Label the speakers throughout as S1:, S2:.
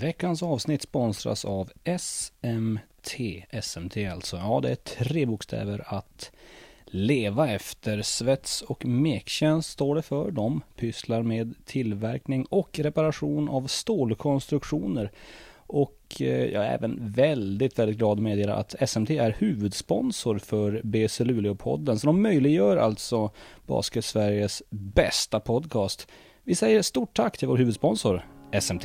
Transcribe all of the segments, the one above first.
S1: Veckans avsnitt sponsras av SMT. SMT alltså. Ja, det är tre bokstäver att leva efter. Svets och mektjänst står det för. De pysslar med tillverkning och reparation av stålkonstruktioner. Och eh, jag är även väldigt, väldigt glad att meddela att SMT är huvudsponsor för BC Luleå-podden. Så de möjliggör alltså Basket Sveriges bästa podcast. Vi säger stort tack till vår huvudsponsor SMT.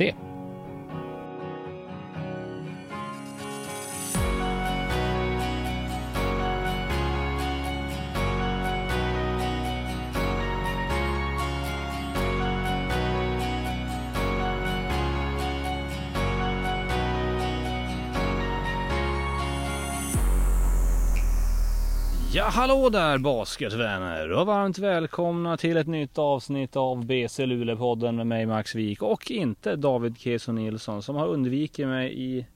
S1: Hallå där basketvänner och varmt välkomna till ett nytt avsnitt av BC Luleå-podden med mig Max Wik och inte David Keso Nilsson som har undvikit mig i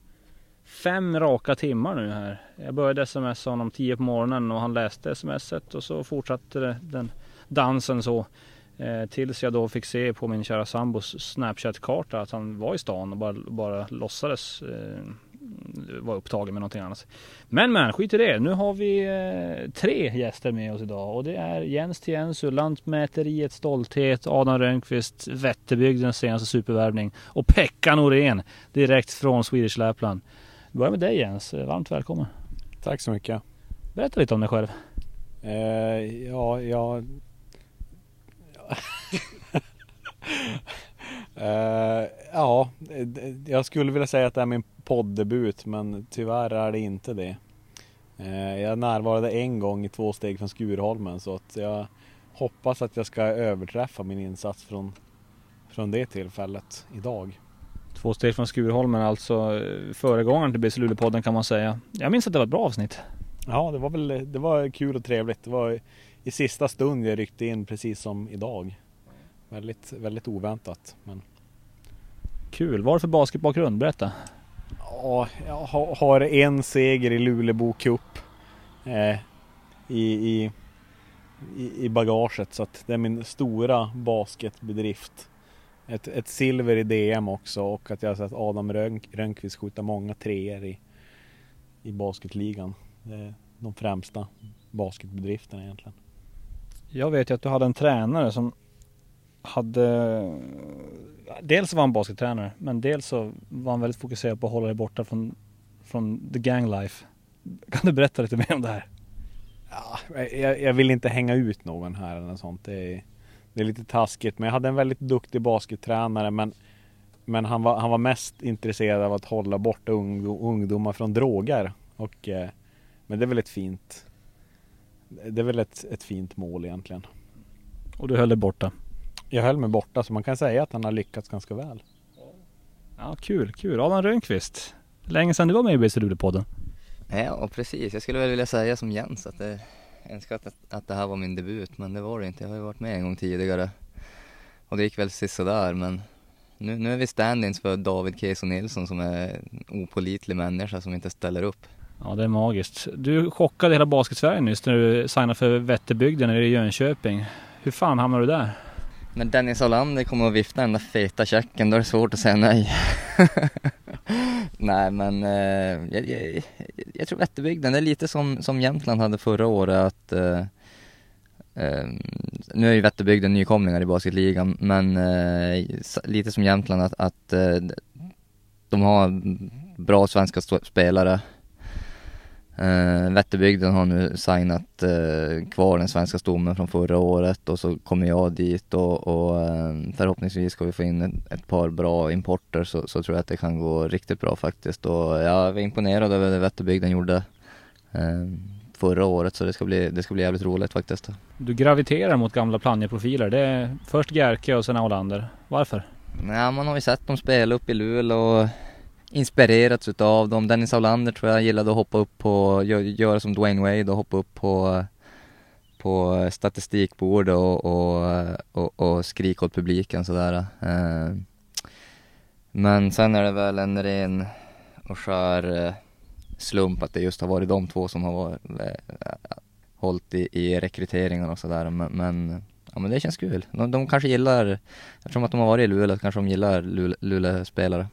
S1: fem raka timmar nu här. Jag började smsa honom tio på morgonen och han läste smset och så fortsatte den dansen så eh, tills jag då fick se på min kära sambos Snapchat-karta att han var i stan och bara, bara låtsades eh, var upptagen med någonting annat. Men men, skit i det. Nu har vi eh, tre gäster med oss idag och det är Jens Tiensu, Lantmäteriets stolthet, Adam Rönnqvist, Vätterbygdens senaste supervärvning och Pekka Norén direkt från Swedish Lapland. Vi börjar med dig Jens, varmt välkommen.
S2: Tack så mycket.
S1: Berätta lite om dig själv.
S2: Eh, ja, jag... eh, ja, jag skulle vilja säga att det är min poddebut men tyvärr är det inte det. Eh, jag närvarade en gång i två steg från Skurholmen så att jag hoppas att jag ska överträffa min insats från, från det tillfället idag.
S1: Två steg från Skurholmen, alltså eh, föregångaren till BC Luleå-podden kan man säga. Jag minns att det var ett bra avsnitt.
S2: Ja, det var väl det var kul och trevligt. Det var i sista stund jag ryckte in precis som idag. Väldigt, väldigt oväntat. Men...
S1: Kul. Vad är det för basketbakgrund? Berätta.
S2: Ja, jag har en seger i Lulebo Cup eh, i, i, i bagaget så att det är min stora basketbedrift. Ett, ett silver i DM också och att jag har sett Adam Rönk, Rönnqvist skjuta många treor i, i basketligan. Det är de främsta basketbedrifterna egentligen.
S1: Jag vet ju att du hade en tränare som hade Dels var han baskettränare men dels så var han väldigt fokuserad på att hålla dig borta från, från the gang life. Kan du berätta lite mer om det här?
S2: Ja, jag, jag vill inte hänga ut någon här eller något sånt. Det är, det är lite taskigt men jag hade en väldigt duktig baskettränare men men han var, han var mest intresserad av att hålla borta ungdomar från droger. Och, eh, men det är väl ett fint Det är väl ett, ett fint mål egentligen.
S1: Och du höll dig borta?
S2: Jag höll mig borta så man kan säga att han har lyckats ganska väl.
S1: Ja, kul, kul. Adam Rönnqvist. Länge sedan du var med i BC podden
S3: Ja, precis. Jag skulle väl vilja säga som Jens att det, jag önskar att, att det här var min debut, men det var det inte. Jag har ju varit med en gång tidigare. Och det gick väl sådär, men nu, nu är vi stand-ins för David Keso Nilsson som är en opolitlig människa som inte ställer upp.
S1: Ja, det är magiskt. Du chockade hela Basketsverige nyss när du signade för Vätterbygden i Jönköping. Hur fan hamnade du där?
S3: När Dennis Olander kommer och viftar den där feta checken, då är det svårt att säga nej. nej men eh, jag, jag, jag, tror Vätterbygden, det är lite som, som Jämtland hade förra året att eh, eh, nu är ju Vätterbygden nykomlingar i basketligan men eh, lite som Jämtland att, att eh, de har bra svenska spelare Uh, Vätterbygden har nu signat uh, kvar den svenska stommen från förra året och så kommer jag dit och, och uh, förhoppningsvis ska vi få in ett, ett par bra importer så, så, tror jag att det kan gå riktigt bra faktiskt och jag var imponerad över det Vätterbygden gjorde förra året så det ska, bli, det ska bli jävligt roligt faktiskt.
S1: Du graviterar mot gamla Plannja-profiler. Det är först Gerke och sen Olander. Varför?
S3: Ja, man har ju sett dem spela upp i Luleå inspirerats utav dem. Dennis Aulander tror jag gillade att hoppa upp på, göra som Dwayne Wade och hoppa upp på, på statistikbord och, och, och, och skrika åt publiken sådär. Eh, men sen är det väl en ren och skär eh, slump att det just har varit de två som har varit, eh, hållit i, i rekryteringen och sådär. Men, men, ja, men det känns kul. De, de kanske gillar, eftersom att de har varit i Luleå, kanske de gillar Luleå-spelare.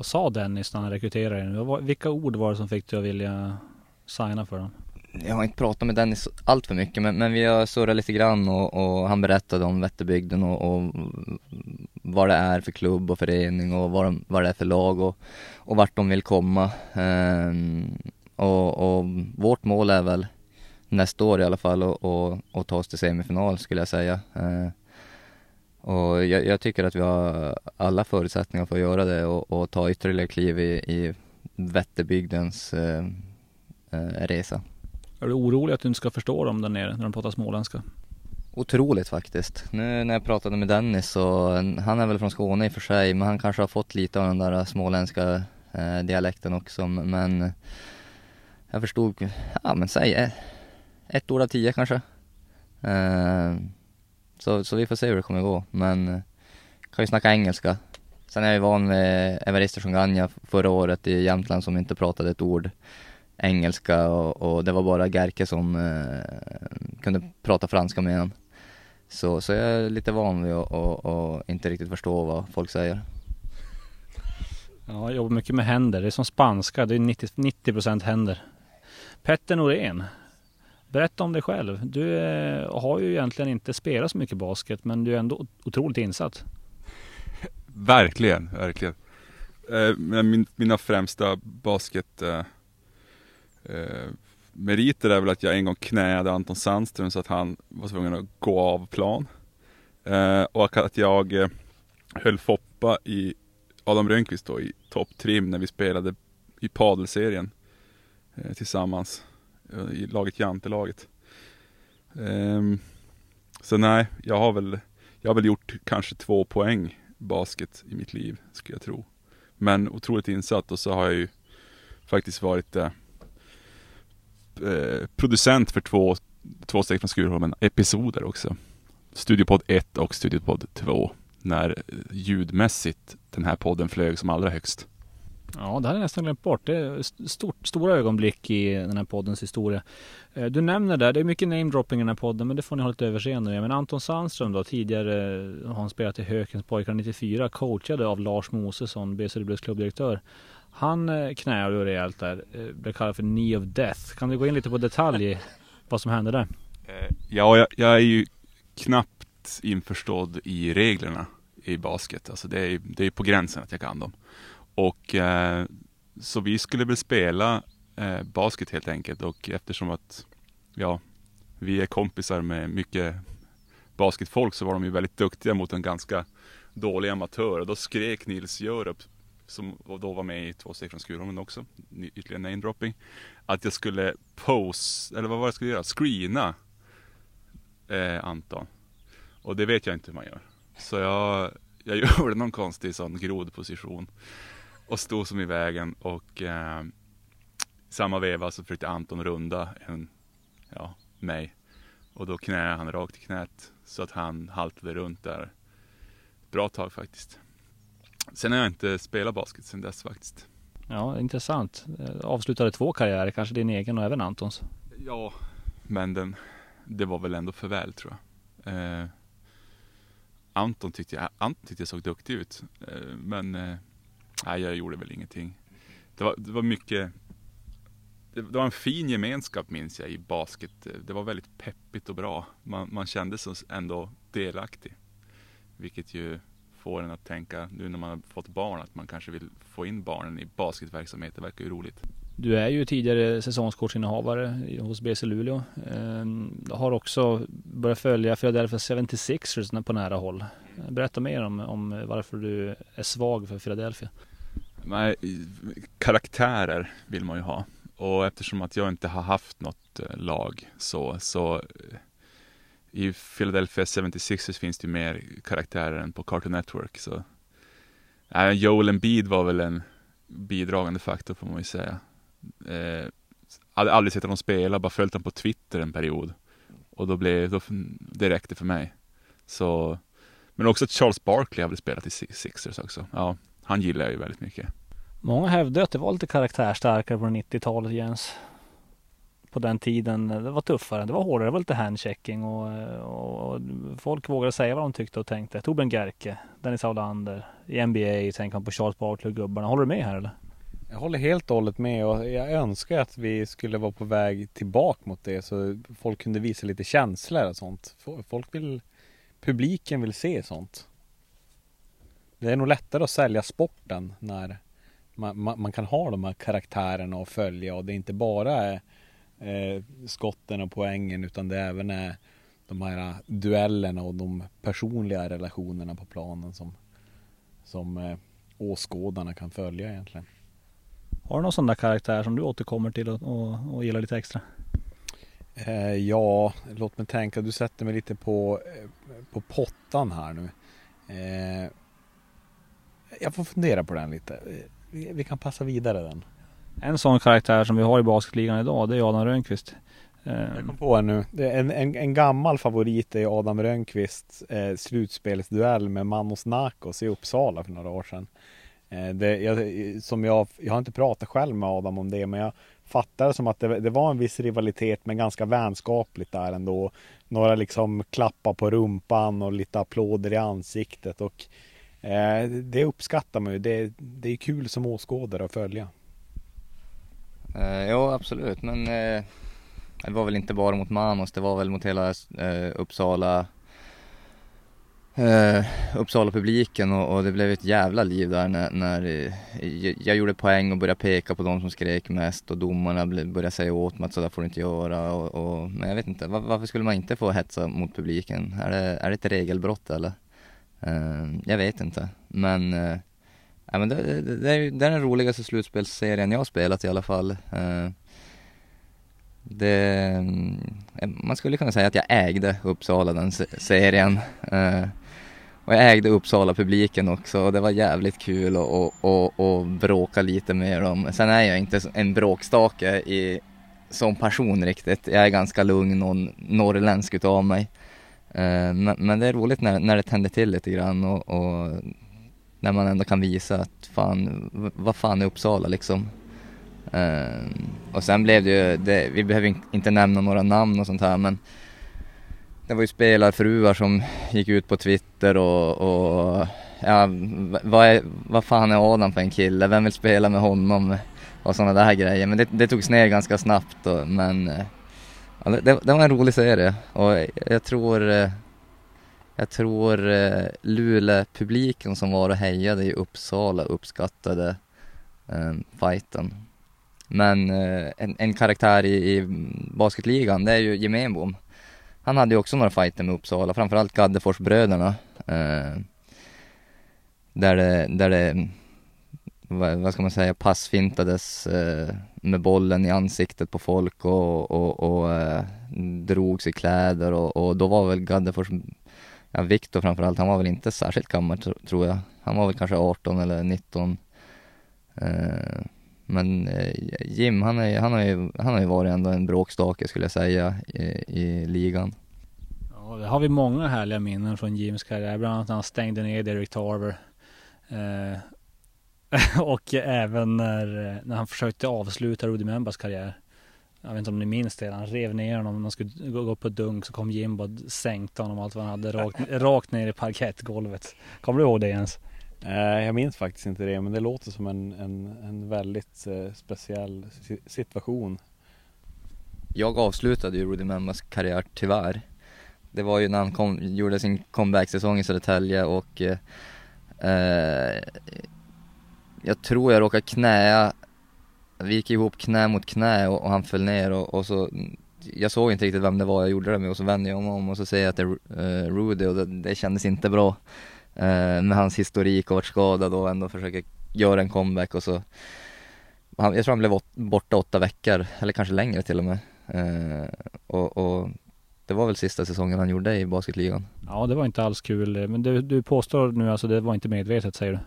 S1: Vad sa Dennis när han rekryterade dig? Vilka ord var det som fick dig att vilja signa för dem?
S3: Jag har inte pratat med Dennis allt för mycket men, men vi har surrat lite grann och, och han berättade om Vätterbygden och, och, vad det är för klubb och förening och vad, de, vad det är för lag och, och vart de vill komma. Ehm, och, och, vårt mål är väl nästa år i alla fall att ta oss till semifinal skulle jag säga. Ehm, och jag, jag, tycker att vi har alla förutsättningar för att göra det och, och ta ytterligare kliv i, i Vätterbygdens eh, eh, resa.
S1: Är du orolig att du inte ska förstå dem där nere när de pratar småländska?
S3: Otroligt faktiskt. Nu när jag pratade med Dennis så, han är väl från Skåne i och för sig, men han kanske har fått lite av den där småländska eh, dialekten också, men jag förstod, ja men säg ett, ett ord av tio kanske. Eh, så, så vi får se hur det kommer gå, men eh, kan ju snacka engelska. Sen är jag ju van med Evaristo Ganja förra året i Jämtland som inte pratade ett ord engelska och, och det var bara Gerke som eh, kunde prata franska med honom. Så, så jag är lite van vid att och, och inte riktigt förstå vad folk säger.
S1: Ja, jag jobbar mycket med händer. Det är som spanska, det är 90%, händer. Petter Norén, berätta om dig själv. Du eh, har ju egentligen inte spelat så mycket basket, men du är ändå otroligt insatt.
S4: Verkligen, verkligen. Eh, min, mina främsta basket eh, eh, meriter är väl att jag en gång knäade Anton Sandström så att han var tvungen att gå av plan. Eh, och att jag eh, höll Foppa i Adam Rönnqvist då i topptrim när vi spelade i padelserien eh, tillsammans Eh, i laget Jantelaget. Um, så nej, jag har väl Jag har väl gjort kanske två poäng basket i mitt liv, skulle jag tro. Men otroligt insatt och så har jag ju faktiskt varit eh, eh producent för två, två steg från Skurholmen episoder också. Studiopodd 1 och Studiopodd 2. När eh, ljudmässigt den här podden flög som allra högst.
S1: Ja, det hade jag nästan glömt bort. Det är stort, stora ögonblick i den här poddens historia. Eh, du nämner det, det är mycket namedropping i den här podden, men det får ni ha lite överseende med. Men Anton Sandström då, tidigare eh, har han spelat i Hökens pojkar 94, coachade av Lars Mosesson, BC BCWs klubbdirektör. Han eh, knäade ju rejält där. Blev kallad för Knee of Death. Kan du gå in lite på detalj vad som hände där?
S4: Ja, jag, jag är ju knappt införstådd i reglerna i basket. Alltså det är, det är på gränsen att jag kan dem. Och eh, så vi skulle väl spela eh, basket helt enkelt och eftersom att ja, vi är kompisar med mycket basketfolk så var de ju väldigt duktiga mot en ganska dålig amatör och då skrek Nils Jörup som då var med i Två steg från Skurholmen också, ytterligare namedropping. Att jag skulle pose, eller vad var det jag skulle göra? Screena eh, Anton. Och det vet jag inte hur man gör. Så jag, jag gjorde någon konstig sån grodposition. Och stod som i vägen och eh, samma veva så försökte Anton runda en, ja, mig. Och då knäade han rakt i knät. Så att han haltade runt där. Bra tag faktiskt. Sen har jag inte spelat basket sen dess faktiskt.
S1: Ja, intressant. Avslutade två karriärer, kanske din egen och även Antons.
S4: Ja, men den, det var väl ändå för väl tror jag. Eh, Anton, tyckte jag, Anton tyckte jag såg duktig ut. Eh, men eh, nej, jag gjorde väl ingenting. Det var, det var mycket det, det var en fin gemenskap minns jag i basket. Det var väldigt peppigt och bra. Man, man kände sig ändå delaktig. Vilket ju får en att tänka nu när man har fått barn att man kanske vill få in barnen i basketverksamhet. Det verkar ju roligt.
S1: Du är ju tidigare säsongskortsinnehavare hos BC Luleå. Ehm, har också börjat följa Philadelphia 76ers på nära håll. Berätta mer om, om varför du är svag för Philadelphia.
S4: Nej, karaktärer vill man ju ha. Och eftersom att jag inte har haft något eh, lag så, så eh, i Philadelphia 76ers finns det ju mer karaktärer än på Cartoon Network. Så. Äh, Joel Embiid var väl en bidragande faktor får man ju säga. Eh, hade aldrig sett honom spela, bara följt honom på Twitter en period. Och då blev då, det räckte för mig. Så, men också Charles Barkley har väl spelat i Sixers också. Ja, han gillar jag ju väldigt mycket.
S1: Många hävdar att det var lite karaktärstarkare på 90-talet Jens. på den tiden, det var tuffare. Det var hårdare, det var lite handchecking och, och, och folk vågade säga vad de tyckte och tänkte. Torbjörn Gerke, Dennis Aulander, i NBA tänker man på Charles Barkley och gubbarna. Håller du med här eller?
S2: Jag håller helt och hållet med och jag önskar att vi skulle vara på väg tillbaka mot det så folk kunde visa lite känslor och sånt. Folk vill, publiken vill se sånt. Det är nog lättare att sälja sporten när man, man, man kan ha de här karaktärerna och följa och det inte bara är eh, skotten och poängen utan det även är de här duellerna och de personliga relationerna på planen som, som eh, åskådarna kan följa egentligen.
S1: Har du någon sån där karaktär som du återkommer till och, och, och gillar lite extra?
S2: Eh, ja, låt mig tänka. Du sätter mig lite på, eh, på pottan här nu. Eh, jag får fundera på den lite. Vi, vi, kan passa vidare den.
S1: En sån karaktär som vi har i basketligan idag, det är Adam Rönnqvist.
S2: Eh, jag kom på en nu. Det en, en, en gammal favorit är Adam Rönnqvists eh, slutspelsduell med Manos Nakos i Uppsala för några år sedan. Eh, det, jag, som jag, jag har inte pratat själv med Adam om det, men jag fattar som att det, det, var en viss rivalitet, men ganska vänskapligt där ändå. Några liksom klappar på rumpan och lite applåder i ansiktet och Eh, det uppskattar man ju. Det, det är kul som åskådare att följa.
S3: Eh, ja, absolut, men eh, det var väl inte bara mot Manos, det var väl mot hela eh, Uppsala eh, Uppsala-publiken och, och, det blev ett jävla liv där när, när eh, jag gjorde poäng och började peka på de som skrek mest och domarna började säga åt mig att sådär får du inte göra och, och men jag vet inte, var, varför skulle man inte få hetsa mot publiken? Är det, är det ett regelbrott eller? Ehm, jag vet inte, men eh, Ja, men det, det, det, är, det är den roligaste slutspelsserien jag har spelat i alla fall. Ehm, det, mm, man skulle kunna säga att jag ägde Uppsala den serien. Ehm, och jag ägde Uppsala-publiken också och det var jävligt kul att och, och, och bråka lite med dem. Sen är jag inte en bråkstake i, som person riktigt. Jag är ganska lugn och norrländsk utav mig. Eh, men, men det är roligt när, när det tänder till lite grann och, och när man ändå kan visa att fan, vad fan är Uppsala liksom? Uh, och sen blev det ju, det, vi behöver inte nämna några namn och sånt här men det var ju spelarfruar som gick ut på Twitter och, och ja, vad, är, vad fan är Adam för en kille? Vem vill spela med honom? Och sådana där grejer. Men det, det togs ner ganska snabbt och, men eh, det, det, var en rolig serie och jag tror eh, jag tror eh, Luleå-publiken som var och hejade i Uppsala uppskattade eh, fighten. Men eh, en, en, karaktär i, i basketligan, det är ju Gemenbom. Han hade ju också några fighter med Uppsala, framförallt Gaddeforsbröderna. Eh, där det, där det vad, vad ska man säga, passfintades eh, med bollen i ansiktet på folk och, och, och eh, drogs i kläder och, och då var väl Gaddefors ja, Viktor framförallt, han var väl inte särskilt gammal tror jag. Han var väl kanske 18 eller 19. Eh, men eh, Jim, han, är, han, har ju, han har ju varit ändå en bråkstake skulle jag säga i, i ligan.
S1: Ja, det har vi många härliga minnen från Jims karriär. Bland annat när han stängde ner Derek Tarver. Eh, och även när, när han försökte avsluta Rudy Membas karriär. Jag vet inte om ni minns det. Han rev ner honom. Han skulle gå upp på dunk så kom Jimbo och sänkte honom allt vad han hade rakt, rakt ner i parkettgolvet. Kommer du ihåg det Jens?
S2: Nej, jag minns faktiskt inte det, men det låter som en, en, en väldigt eh, speciell situation.
S3: Jag avslutade ju Rudy Memmas karriär tyvärr. Det var ju när han kom, gjorde sin comeback-säsong i Södertälje och eh, eh jag tror jag råkade knäa vi gick ihop knä mot knä och, och han föll ner och, och, så jag såg inte riktigt vem det var jag gjorde det med och så vände jag mig om och så ser jag att det är uh, Rudy och det, det kändes inte bra uh, med hans historik och varit skadad och ändå försöker göra en comeback och så han, jag tror han blev åt, borta åtta veckor eller kanske längre till och med uh, och, och det var väl sista säsongen han gjorde i basketligan.
S1: Ja, det var inte alls kul. Men du, du påstår nu alltså det var inte medvetet säger du?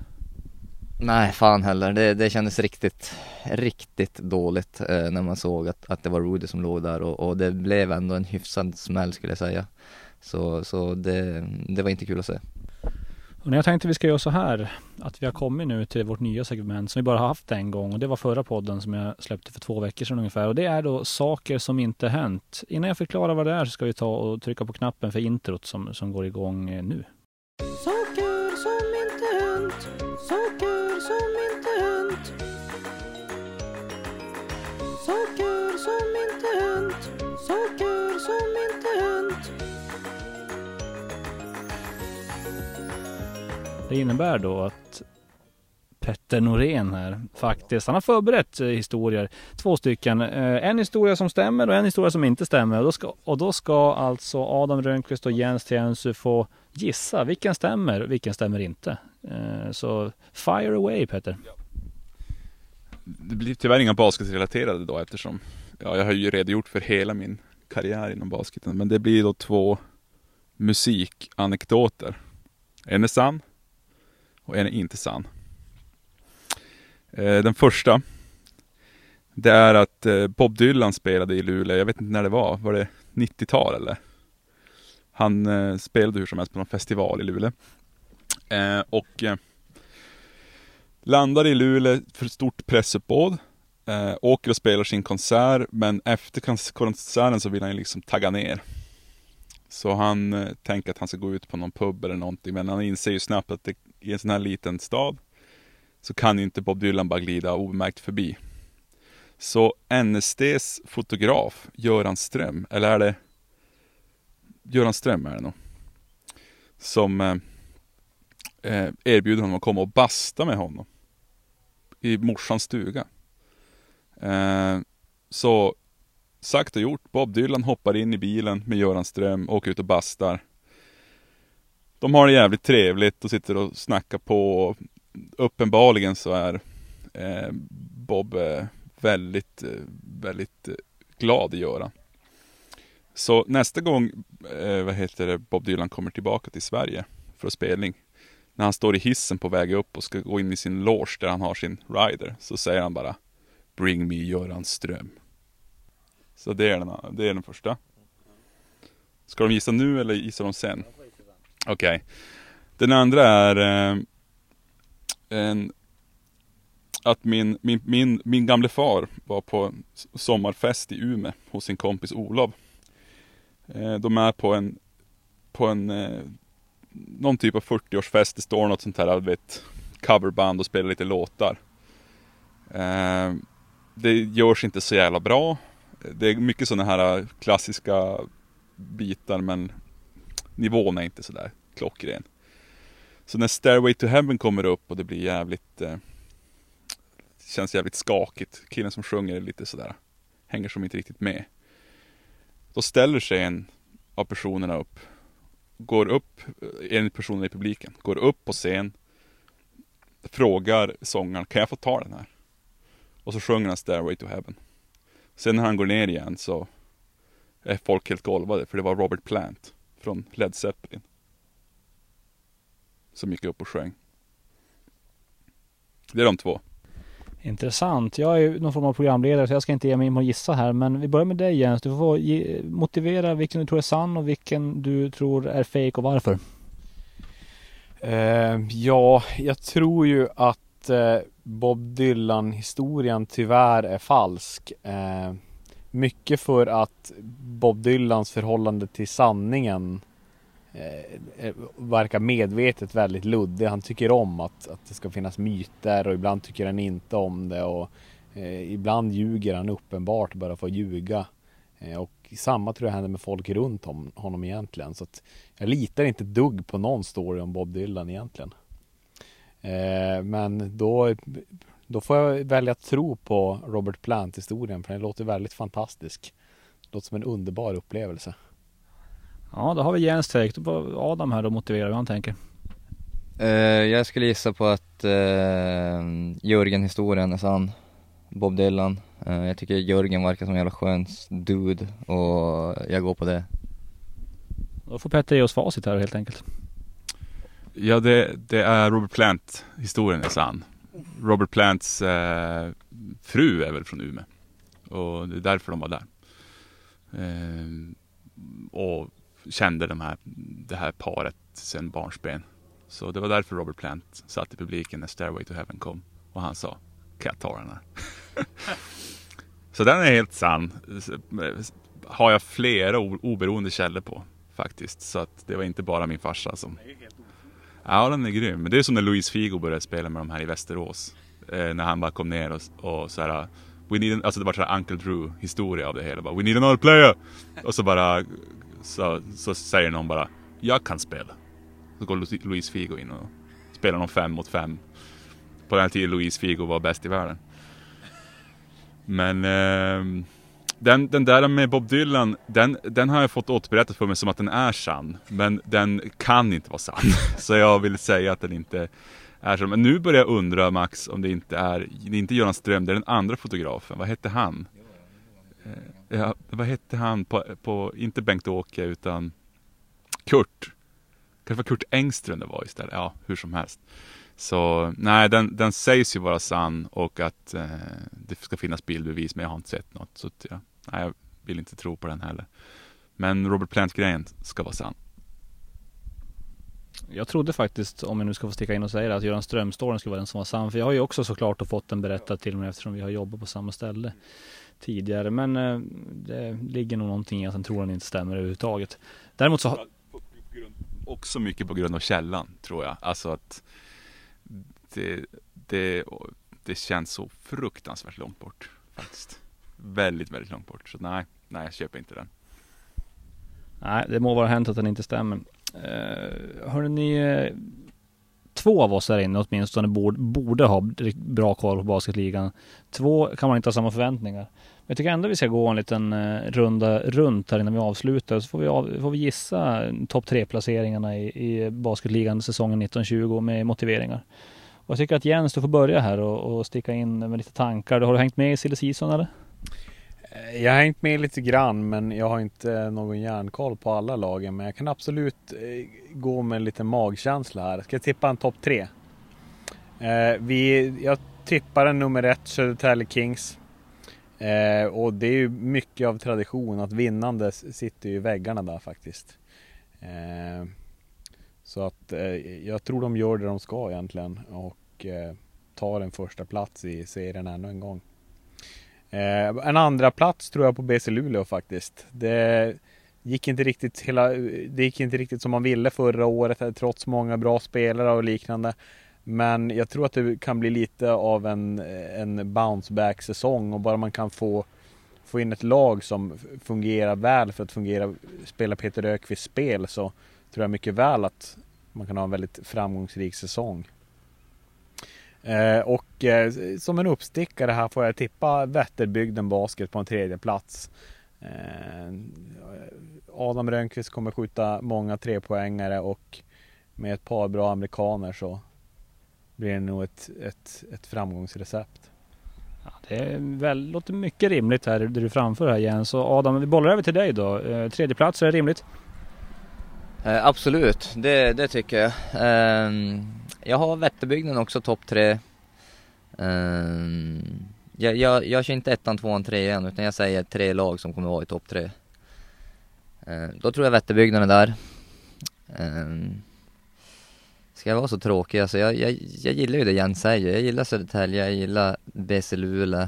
S3: Nej, fan heller. Det, det kändes riktigt, riktigt dåligt eh, när man såg att, att det var Rudy som låg där och, och, det blev ändå en hyfsad smäll skulle jag säga. Så, så det, det var inte kul att se.
S1: Och jag tänkte vi ska göra så här att vi har kommit nu till vårt nya segment som vi bara har haft en gång och det var förra podden som jag släppte för två veckor sedan ungefär och det är då saker som inte hänt. Innan jag förklarar vad det är så ska vi ta och trycka på knappen för introt som, som går igång eh, nu. Det innebär då att Petter Norén här faktiskt, han har förberett eh, historier, två stycken. Eh, en historia som stämmer och en historia som inte stämmer. Och då ska, och då ska alltså Adam Rönnqvist och Jens Tiensu få gissa vilken stämmer och vilken stämmer inte. Eh, så fire away Petter.
S4: Det blir tyvärr inga basketrelaterade då eftersom ja, jag har ju redogjort för hela min karriär inom basketen. Men det blir då två musikanekdoter. En är sann och en är inte sann. Eh, den första Det är att eh, Bob Dylan spelade i Luleå, jag vet inte när det var, var det 90-tal eller? Han eh, spelade hur som helst på någon festival i Luleå. Och landar i Luleå för stort pressuppbåd. Åker och spelar sin konsert, men efter konserten så vill han ju liksom tagga ner. Så han eh, tänker att han ska gå ut på någon pub eller någonting, men han inser ju snabbt att det, i en sån här liten stad så kan ju inte Bob Dylan bara glida obemärkt förbi. Så NSDs fotograf, Göran Ström, eller är det Göran Ström är det nog. Som eh, eh, erbjuder honom att komma och basta med honom. I morsans stuga. Eh, så sagt och gjort. Bob Dylan hoppar in i bilen med Göran Ström, åker ut och bastar. De har det jävligt trevligt och sitter och snackar på. Uppenbarligen så är eh, Bob eh, väldigt, eh, väldigt eh, glad i Göran. Så nästa gång, eh, vad heter det, Bob Dylan kommer tillbaka till Sverige för spelning. När han står i hissen på väg upp och ska gå in i sin loge där han har sin rider. Så säger han bara Bring me Göran Ström. Så det är den, det är den första. Ska de gissa nu eller gissar de sen? Okej. Den andra är eh, en, att min, min, min, min gamle far var på sommarfest i Umeå hos sin kompis Olof. Eh, de är på en, på en, eh, någon typ av 40-årsfest. Det står något sånt här, vet, coverband och spelar lite låtar. Eh, det görs inte så jävla bra. Det är mycket sådana här äh, klassiska bitar men nivån är inte sådär klockren. Så när Stairway to Heaven kommer upp och det blir jävligt eh, Känns jävligt skakigt. Killen som sjunger är lite sådär Hänger som inte riktigt med. Då ställer sig en av personerna upp Går upp, äh, en person i publiken, går upp på scen Frågar sångaren, kan jag få ta den här? Och så sjunger han Stairway to Heaven. Sen när han går ner igen så är folk helt golvade för det var Robert Plant från Led Zeppelin. Som gick upp och sjöng. Det är de två.
S1: Intressant. Jag är ju någon form av programledare så jag ska inte ge mig in på att gissa här. Men vi börjar med dig Jens. Du får ge, motivera vilken du tror är sann och vilken du tror är fake och varför.
S2: Eh, ja, jag tror ju att eh, Bob Dylan-historien tyvärr är falsk. Eh, mycket för att Bob Dylans förhållande till sanningen eh, verkar medvetet väldigt luddig. Han tycker om att, att det ska finnas myter och ibland tycker han inte om det. Och, eh, ibland ljuger han uppenbart bara för att ljuga. Eh, och samma tror jag händer med folk runt om honom egentligen. Så att jag litar inte ett dugg på någon story om Bob Dylan egentligen. Eh, men då, då får jag välja att tro på Robert Plant-historien för den låter väldigt fantastisk. Det låter som en underbar upplevelse.
S1: Ja, då har vi Jens take. Då får Adam här och motivera hur han tänker.
S3: Eh, jag skulle gissa på att uh, Jörgen-historien är sann. Bob Dylan. Eh, jag tycker Jörgen verkar som en jävla skön dude och jag går på det.
S1: Då får Petter ge oss facit här helt enkelt.
S4: Ja, det, det är Robert Plant. Historien är sann. Robert Plants eh, fru är väl från Umeå. Och det är därför de var där. Eh, och kände de här, det här paret sedan barnsben. Så det var därför Robert Plant satt i publiken när Stairway to Heaven kom. Och han sa, kan jag ta den här? så den är helt sann. Har jag flera oberoende källor på faktiskt. Så att det var inte bara min farsa som... Ja, den är grym. Det är som när Luis Figo började spela med de här i Västerås. Eh, när han bara kom ner och, och så här... We need an, alltså det var såhär Uncle Drew historia av det hela. Bara, We need another player! Och så bara... Så, så säger någon bara, jag kan spela. Så går Luis Figo in och spelar någon fem mot fem. På den här tiden Luis Figo var bäst i världen. Men eh, den, den där med Bob Dylan, den, den har jag fått återberättat för mig som att den är sann. Men den kan inte vara sann. Så jag vill säga att den inte är sann. Men nu börjar jag undra Max om det inte är, det är inte Göran Ström, det är den andra fotografen. Vad hette han? Eh, ja, vad hette han på, på inte Bengt-Åke utan Kurt. Kanske var Kurt Engström det var istället. Ja, hur som helst. Så nej, den, den sägs ju vara sann och att eh, det ska finnas bildbevis, men jag har inte sett något. Så ja, nej, jag vill inte tro på den heller. Men Robert Plant-grejen ska vara sann.
S1: Jag trodde faktiskt, om jag nu ska få sticka in och säga det, att Göran Ström-storyn skulle vara den som var sann. För jag har ju också såklart fått den berättad till mig eftersom vi har jobbat på samma ställe tidigare. Men eh, det ligger nog någonting i att den tror den inte stämmer överhuvudtaget. Däremot så har...
S4: Också mycket på grund av källan, tror jag. Alltså att det, det, det känns så fruktansvärt långt bort, faktiskt. Väldigt, väldigt långt bort. Så nej, nej, jag köper inte den.
S1: Nej, det må vara hänt att den inte stämmer. Uh, hörni, ni, eh, två av oss här inne åtminstone borde, borde ha bra koll på basketligan. Två kan man inte ha samma förväntningar. Men jag tycker ändå vi ska gå en liten eh, runda runt här innan vi avslutar. Så får vi, av, får vi gissa eh, topp tre placeringarna i, i basketligan säsongen 1920 med motiveringar. Och jag tycker att Jens, du får börja här och, och sticka in med lite tankar. Har du hängt med i silly season eller?
S2: Eh, jag har hängt med lite grann men jag har inte någon järnkoll på alla lagen. Men jag kan absolut eh, gå med lite magkänsla här. Ska jag tippa en topp tre? Eh, vi, jag tippar en nummer ett, Södertälje Kings. Eh, och det är ju mycket av tradition att vinnande sitter ju i väggarna där faktiskt. Eh, så att eh, jag tror de gör det de ska egentligen och eh, tar en första plats i serien ännu en gång. Eh, en andra plats tror jag på BC Luleå faktiskt. Det gick inte riktigt hela, det gick inte riktigt som man ville förra året eh, trots många bra spelare och liknande. Men jag tror att det kan bli lite av en, en bounce back säsong och bara man kan få, få in ett lag som fungerar väl för att fungera, spela Peter Ökvists spel så tror jag mycket väl att man kan ha en väldigt framgångsrik säsong. Eh, och eh, som en uppstickare här får jag tippa Vätterbygden Basket på en tredje plats. Eh, Adam Rönnqvist kommer skjuta många trepoängare och med ett par bra amerikaner så blir det nog ett, ett, ett framgångsrecept.
S1: Ja, det är väl, låter mycket rimligt här det du framför här Jens. Så Adam, vi bollar över till dig då. Eh, Tredjeplats, är det rimligt?
S3: Eh, absolut, det, det tycker jag. Ehm, jag har Vätterbygden också topp tre. Ehm, jag, jag, jag kör inte ettan, tvåan, trean utan jag säger tre lag som kommer vara i topp tre. Ehm, då tror jag Vätterbygden är där. Ehm, ska jag vara så tråkig? Alltså jag, jag, jag gillar ju det Jens säger. Jag gillar Södertälje, jag gillar BC Luleå.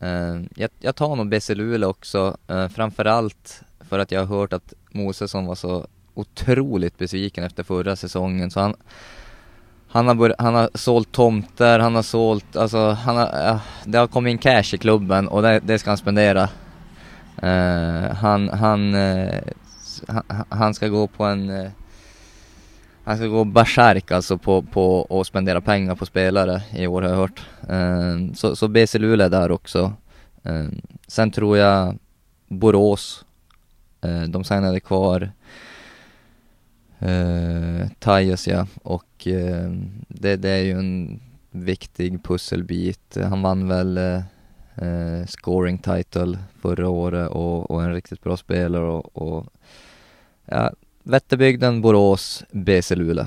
S3: Ehm, jag, jag tar nog BC Luleå också, uh, framförallt för att jag har hört att Mosesson var så otroligt besviken efter förra säsongen så han han har, bör, han har sålt tomter, han har sålt, alltså han har, ja, det har kommit in cash i klubben och det, det ska han spendera. Uh, han, han, uh, han, han ska gå på en, uh, han ska gå bärsärk alltså på, på att spendera pengar på spelare i år har jag hört. Så, så BC Luleå är där också. Sen tror jag Borås, eh, de signade kvar eh, Tyus ja, och eh, det, det är ju en viktig pusselbit. Han vann väl eh, eh, scoring title förra året och, och en riktigt bra spelare och, och ja, Vätterbygden, Borås, BC Luleå.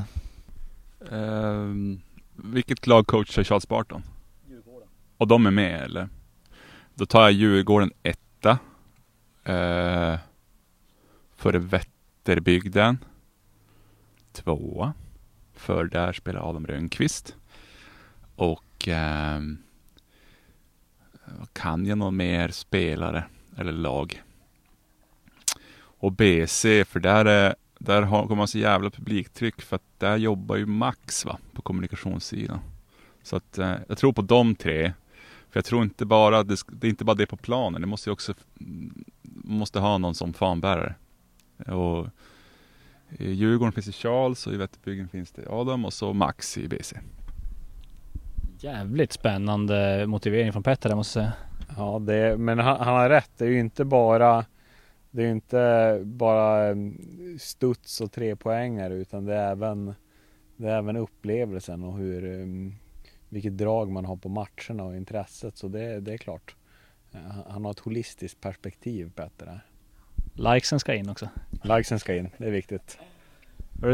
S4: Ehm, vilket lag coachar Charles Barton? Och de är med eller? Då tar jag Djurgården etta. Uh, före Vätterbygden. Tvåa. För där spelar Adam Rönnqvist. Och eh, kan jag någon mer spelare eller lag? Och BC, för där, är, där har, kommer man så jävla publiktryck för att där jobbar ju Max va, på kommunikationssidan. Så att eh, jag tror på de tre. För jag tror inte bara, det, det är inte bara det på planen, det måste ju också, måste ha någon som fanbärare. Och i Djurgården finns det Charles och i Vätterbygden finns det Adam och så Max i BC.
S1: Jävligt spännande motivering från Petter där måste jag säga.
S2: Ja, det, men han, han har rätt. Det är ju inte bara Det är ju inte bara mm, studs och trepoängare utan det är även Det är även upplevelsen och hur mm, Vilket drag man har på matcherna och intresset så det, det är klart Eh, Han- har ett holistiskt perspektiv Petter.
S1: Likesen ska in också.
S2: Likesen ska in, det är viktigt.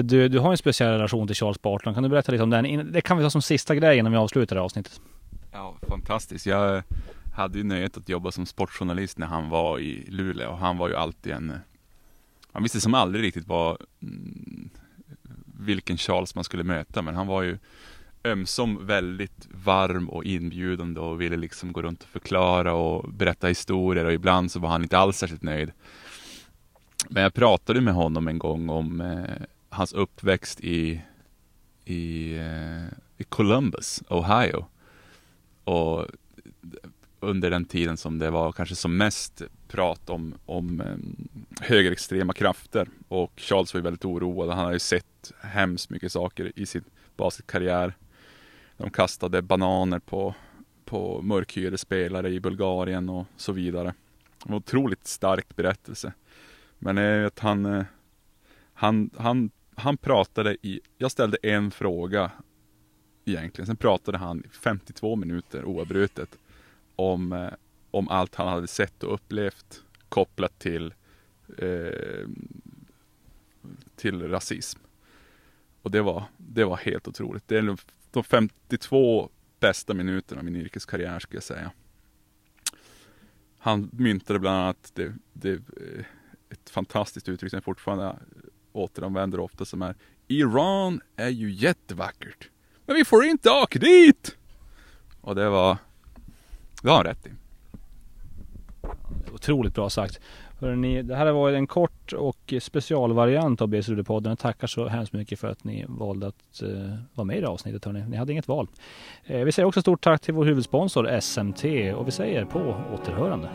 S1: Du, du har en speciell relation till Charles Bartlund. Kan du berätta lite om den? Det kan vi ta som sista grej innan vi avslutar det här avsnittet.
S4: Ja, fantastiskt. Jag hade ju nöjet att jobba som sportjournalist när han var i Luleå och han var ju alltid en Han visste som aldrig riktigt vad mm, vilken Charles man skulle möta men han var ju ömsom väldigt varm och inbjudande och ville liksom gå runt och förklara och berätta historier och ibland så var han inte alls särskilt nöjd. Men jag pratade med honom en gång om eh, hans uppväxt i, i, eh, i Columbus, Ohio. Och under den tiden som det var kanske som mest prat om, om eh, högerextrema krafter. Och Charles var ju väldigt oroad. Han har ju sett hemskt mycket saker i sin basketkarriär. De kastade bananer på, på mörkhyade spelare i Bulgarien och så vidare. En otroligt stark berättelse. Men eh, att han, eh, han, han, han pratade i, jag ställde en fråga egentligen. Sen pratade han i 52 minuter oavbrutet om, eh, om allt han hade sett och upplevt kopplat till, eh, till rasism. Och det var, det var helt otroligt. Det är de- de 52 bästa minuterna av min yrkeskarriär skulle jag säga. Han myntade bland annat det, det, eh, ett fantastiskt uttryck som jag fortfarande eh, återanvänder ofta som är Iran är ju jättevackert. Men vi får inte åka dit! Och det var, det har han rätt i.
S1: Otroligt bra sagt. Hörrni, det här har varit en kort och specialvariant av BSUD-podden. Jag tackar så hemskt mycket för att ni valde att uh, vara med i det här avsnittet. Hörni. Ni hade inget val. Uh, vi säger också stort tack till vår huvudsponsor SMT och vi säger på återhörande.